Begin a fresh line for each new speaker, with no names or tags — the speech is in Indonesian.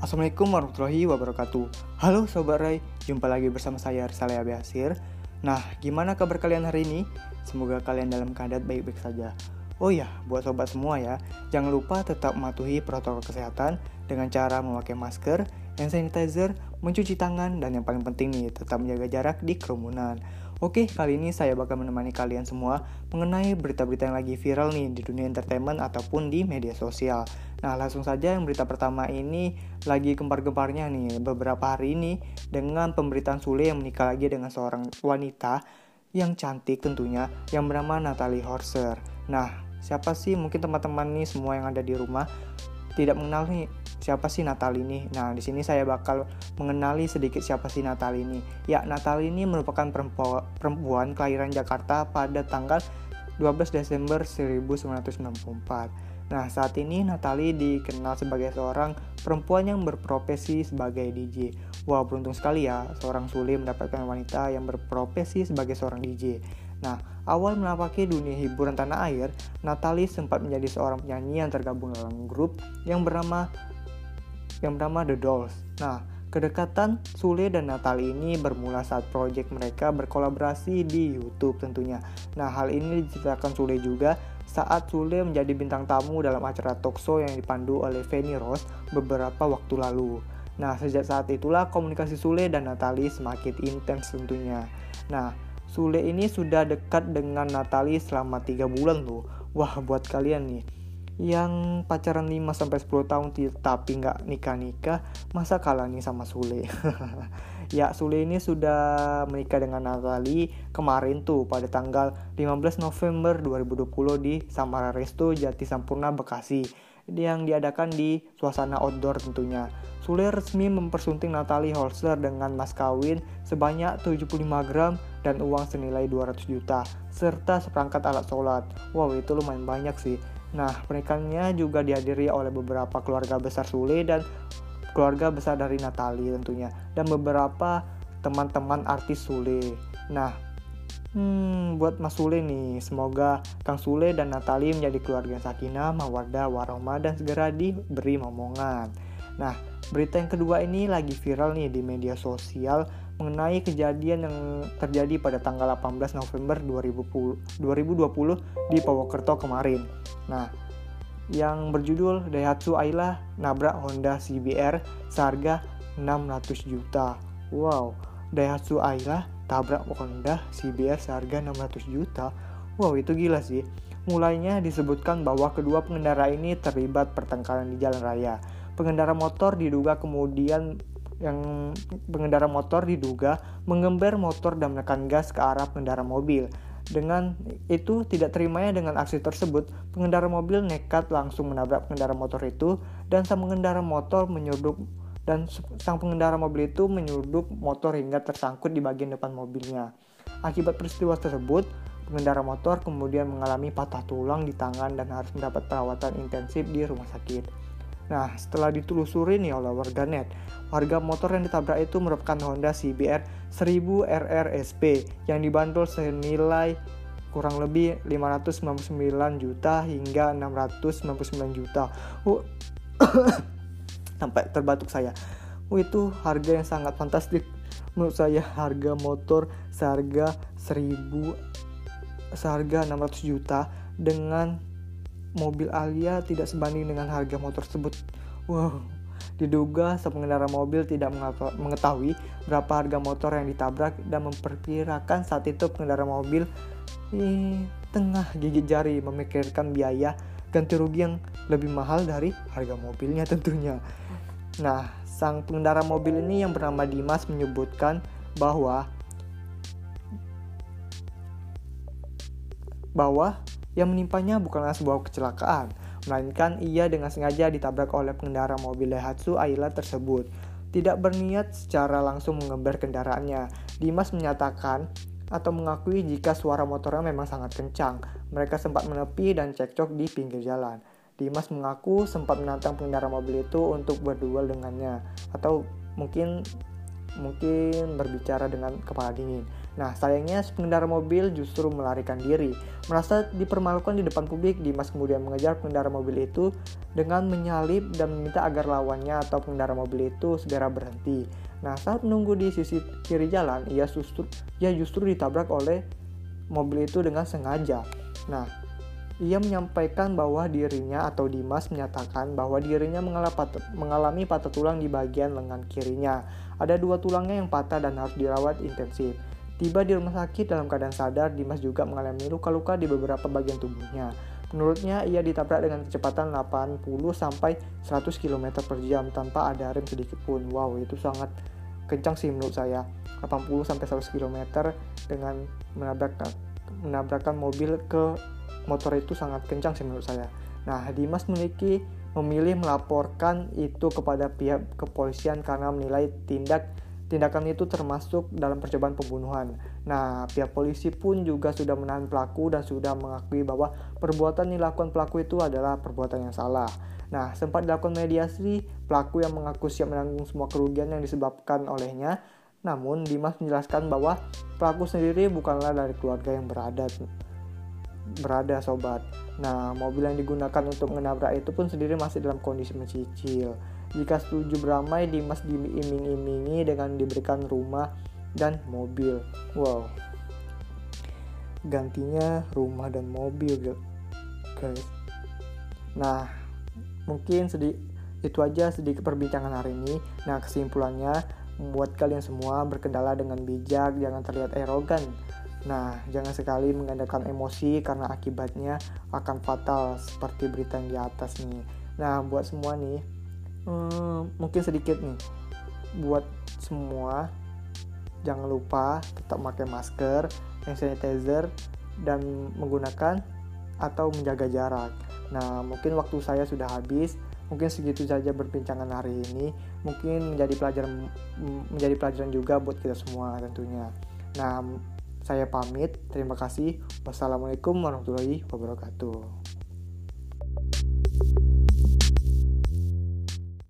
Assalamualaikum warahmatullahi wabarakatuh. Halo Sobat Ray, jumpa lagi bersama saya Risalaya Basir Nah, gimana kabar kalian hari ini? Semoga kalian dalam keadaan baik-baik saja. Oh ya, buat sobat semua ya Jangan lupa tetap mematuhi protokol kesehatan Dengan cara memakai masker, hand sanitizer, mencuci tangan Dan yang paling penting nih, tetap menjaga jarak di kerumunan Oke, kali ini saya bakal menemani kalian semua mengenai berita-berita yang lagi viral nih di dunia entertainment ataupun di media sosial. Nah, langsung saja yang berita pertama ini lagi gempar-gemparnya nih beberapa hari ini dengan pemberitaan Sule yang menikah lagi dengan seorang wanita yang cantik tentunya yang bernama Natalie Horser. Nah, siapa sih mungkin teman-teman nih semua yang ada di rumah tidak mengenal nih siapa sih Natal ini. Nah, di sini saya bakal mengenali sedikit siapa sih Natal ini. Ya, Natal ini merupakan perempuan, kelahiran Jakarta pada tanggal 12 Desember 1994. Nah, saat ini Natali dikenal sebagai seorang perempuan yang berprofesi sebagai DJ. Wah, beruntung sekali ya, seorang Sule mendapatkan wanita yang berprofesi sebagai seorang DJ. Nah, awal menapaki dunia hiburan tanah air, Natalie sempat menjadi seorang penyanyi yang tergabung dalam grup yang bernama yang bernama The Dolls. Nah, kedekatan Sule dan Natalie ini bermula saat proyek mereka berkolaborasi di YouTube tentunya. Nah, hal ini diceritakan Sule juga saat Sule menjadi bintang tamu dalam acara talkshow yang dipandu oleh Fanny Rose beberapa waktu lalu. Nah, sejak saat itulah komunikasi Sule dan Natalie semakin intens tentunya. Nah, Sule ini sudah dekat dengan Natali selama 3 bulan tuh. Wah, buat kalian nih yang pacaran 5 sampai 10 tahun tapi nggak nikah-nikah, masa kalah nih sama Sule? ya, Sule ini sudah menikah dengan Natali kemarin tuh pada tanggal 15 November 2020 di Samara Resto Jati Sampurna Bekasi yang diadakan di suasana outdoor tentunya. Sule resmi mempersunting Natalie Holster dengan mas kawin sebanyak 75 gram dan uang senilai 200 juta, serta seperangkat alat sholat. Wow, itu lumayan banyak sih. Nah, pernikahannya juga dihadiri oleh beberapa keluarga besar Sule dan keluarga besar dari Natalie tentunya, dan beberapa teman-teman artis Sule. Nah, Hmm, buat Mas Sule nih, semoga Kang Sule dan Natalie menjadi keluarga sakinah, mawadah, warahmah, dan segera diberi momongan. Nah, berita yang kedua ini lagi viral nih di media sosial mengenai kejadian yang terjadi pada tanggal 18 November 2020, 2020 di Purwokerto kemarin. Nah, yang berjudul Daihatsu Ayla nabrak Honda CBR seharga 600 juta. Wow, Daihatsu Ayla tabrak Honda CBR seharga 600 juta. Wow, itu gila sih. Mulainya disebutkan bahwa kedua pengendara ini terlibat pertengkaran di jalan raya. Pengendara motor diduga kemudian yang pengendara motor diduga mengember motor dan menekan gas ke arah pengendara mobil. Dengan itu tidak terimanya dengan aksi tersebut, pengendara mobil nekat langsung menabrak pengendara motor itu dan sang pengendara motor menyeruduk dan sang pengendara mobil itu menyudup motor hingga tersangkut di bagian depan mobilnya. Akibat peristiwa tersebut, pengendara motor kemudian mengalami patah tulang di tangan dan harus mendapat perawatan intensif di rumah sakit. Nah, setelah ditelusuri nih oleh warganet, warga motor yang ditabrak itu merupakan Honda CBR 1000 RRSP yang dibanderol senilai kurang lebih 599 juta hingga 699 juta. Uh, sampai terbatuk saya. Oh, itu harga yang sangat fantastik. Menurut saya harga motor seharga 1000 seharga 600 juta dengan mobil Alia tidak sebanding dengan harga motor tersebut. Wow diduga pengendara mobil tidak mengetahui berapa harga motor yang ditabrak dan memperkirakan saat itu pengendara mobil eh, tengah gigit jari memikirkan biaya ganti rugi yang lebih mahal dari harga mobilnya tentunya. Nah, sang pengendara mobil ini yang bernama Dimas menyebutkan bahwa bahwa yang menimpanya bukanlah sebuah kecelakaan, melainkan ia dengan sengaja ditabrak oleh pengendara mobil Daihatsu Ayla tersebut. Tidak berniat secara langsung mengember kendaraannya. Dimas menyatakan atau mengakui jika suara motornya memang sangat kencang. Mereka sempat menepi dan cekcok di pinggir jalan. Dimas mengaku sempat menantang pengendara mobil itu untuk berduel dengannya atau mungkin mungkin berbicara dengan kepala dingin. Nah, sayangnya pengendara mobil justru melarikan diri. Merasa dipermalukan di depan publik, Dimas kemudian mengejar pengendara mobil itu dengan menyalip dan meminta agar lawannya atau pengendara mobil itu segera berhenti. Nah, saat menunggu di sisi kiri jalan, ia justru ia justru ditabrak oleh mobil itu dengan sengaja. Nah, ia menyampaikan bahwa dirinya atau Dimas menyatakan bahwa dirinya mengalami patah tulang di bagian lengan kirinya. Ada dua tulangnya yang patah dan harus dirawat intensif. Tiba di rumah sakit dalam keadaan sadar, Dimas juga mengalami luka-luka di beberapa bagian tubuhnya. Menurutnya, ia ditabrak dengan kecepatan 80 sampai 100 km per jam tanpa ada rem sedikit pun. Wow, itu sangat kencang sih menurut saya. 80 sampai 100 km dengan menabrak menabrakkan mobil ke motor itu sangat kencang sih menurut saya. Nah, Dimas memiliki memilih melaporkan itu kepada pihak kepolisian karena menilai tindak tindakan itu termasuk dalam percobaan pembunuhan. Nah, pihak polisi pun juga sudah menahan pelaku dan sudah mengakui bahwa perbuatan yang dilakukan pelaku itu adalah perbuatan yang salah. Nah, sempat dilakukan mediasi, pelaku yang mengaku siap menanggung semua kerugian yang disebabkan olehnya. Namun, Dimas menjelaskan bahwa pelaku sendiri bukanlah dari keluarga yang beradat berada sobat. Nah, mobil yang digunakan untuk menabrak itu pun sendiri masih dalam kondisi mencicil. Jika setuju beramai, Dimas diiming-imingi dengan diberikan rumah dan mobil. Wow. Gantinya rumah dan mobil, guys. Nah, mungkin sedih itu aja sedikit perbincangan hari ini. Nah, kesimpulannya membuat kalian semua berkendala dengan bijak, jangan terlihat erogan Nah, jangan sekali mengandalkan emosi karena akibatnya akan fatal seperti berita yang di atas nih. Nah, buat semua nih, hmm, mungkin sedikit nih, buat semua jangan lupa tetap pakai masker, hand sanitizer, dan menggunakan atau menjaga jarak. Nah, mungkin waktu saya sudah habis. Mungkin segitu saja berbincangan hari ini. Mungkin menjadi pelajaran menjadi pelajaran juga buat kita semua tentunya. Nah, saya pamit. Terima kasih. Wassalamualaikum warahmatullahi wabarakatuh.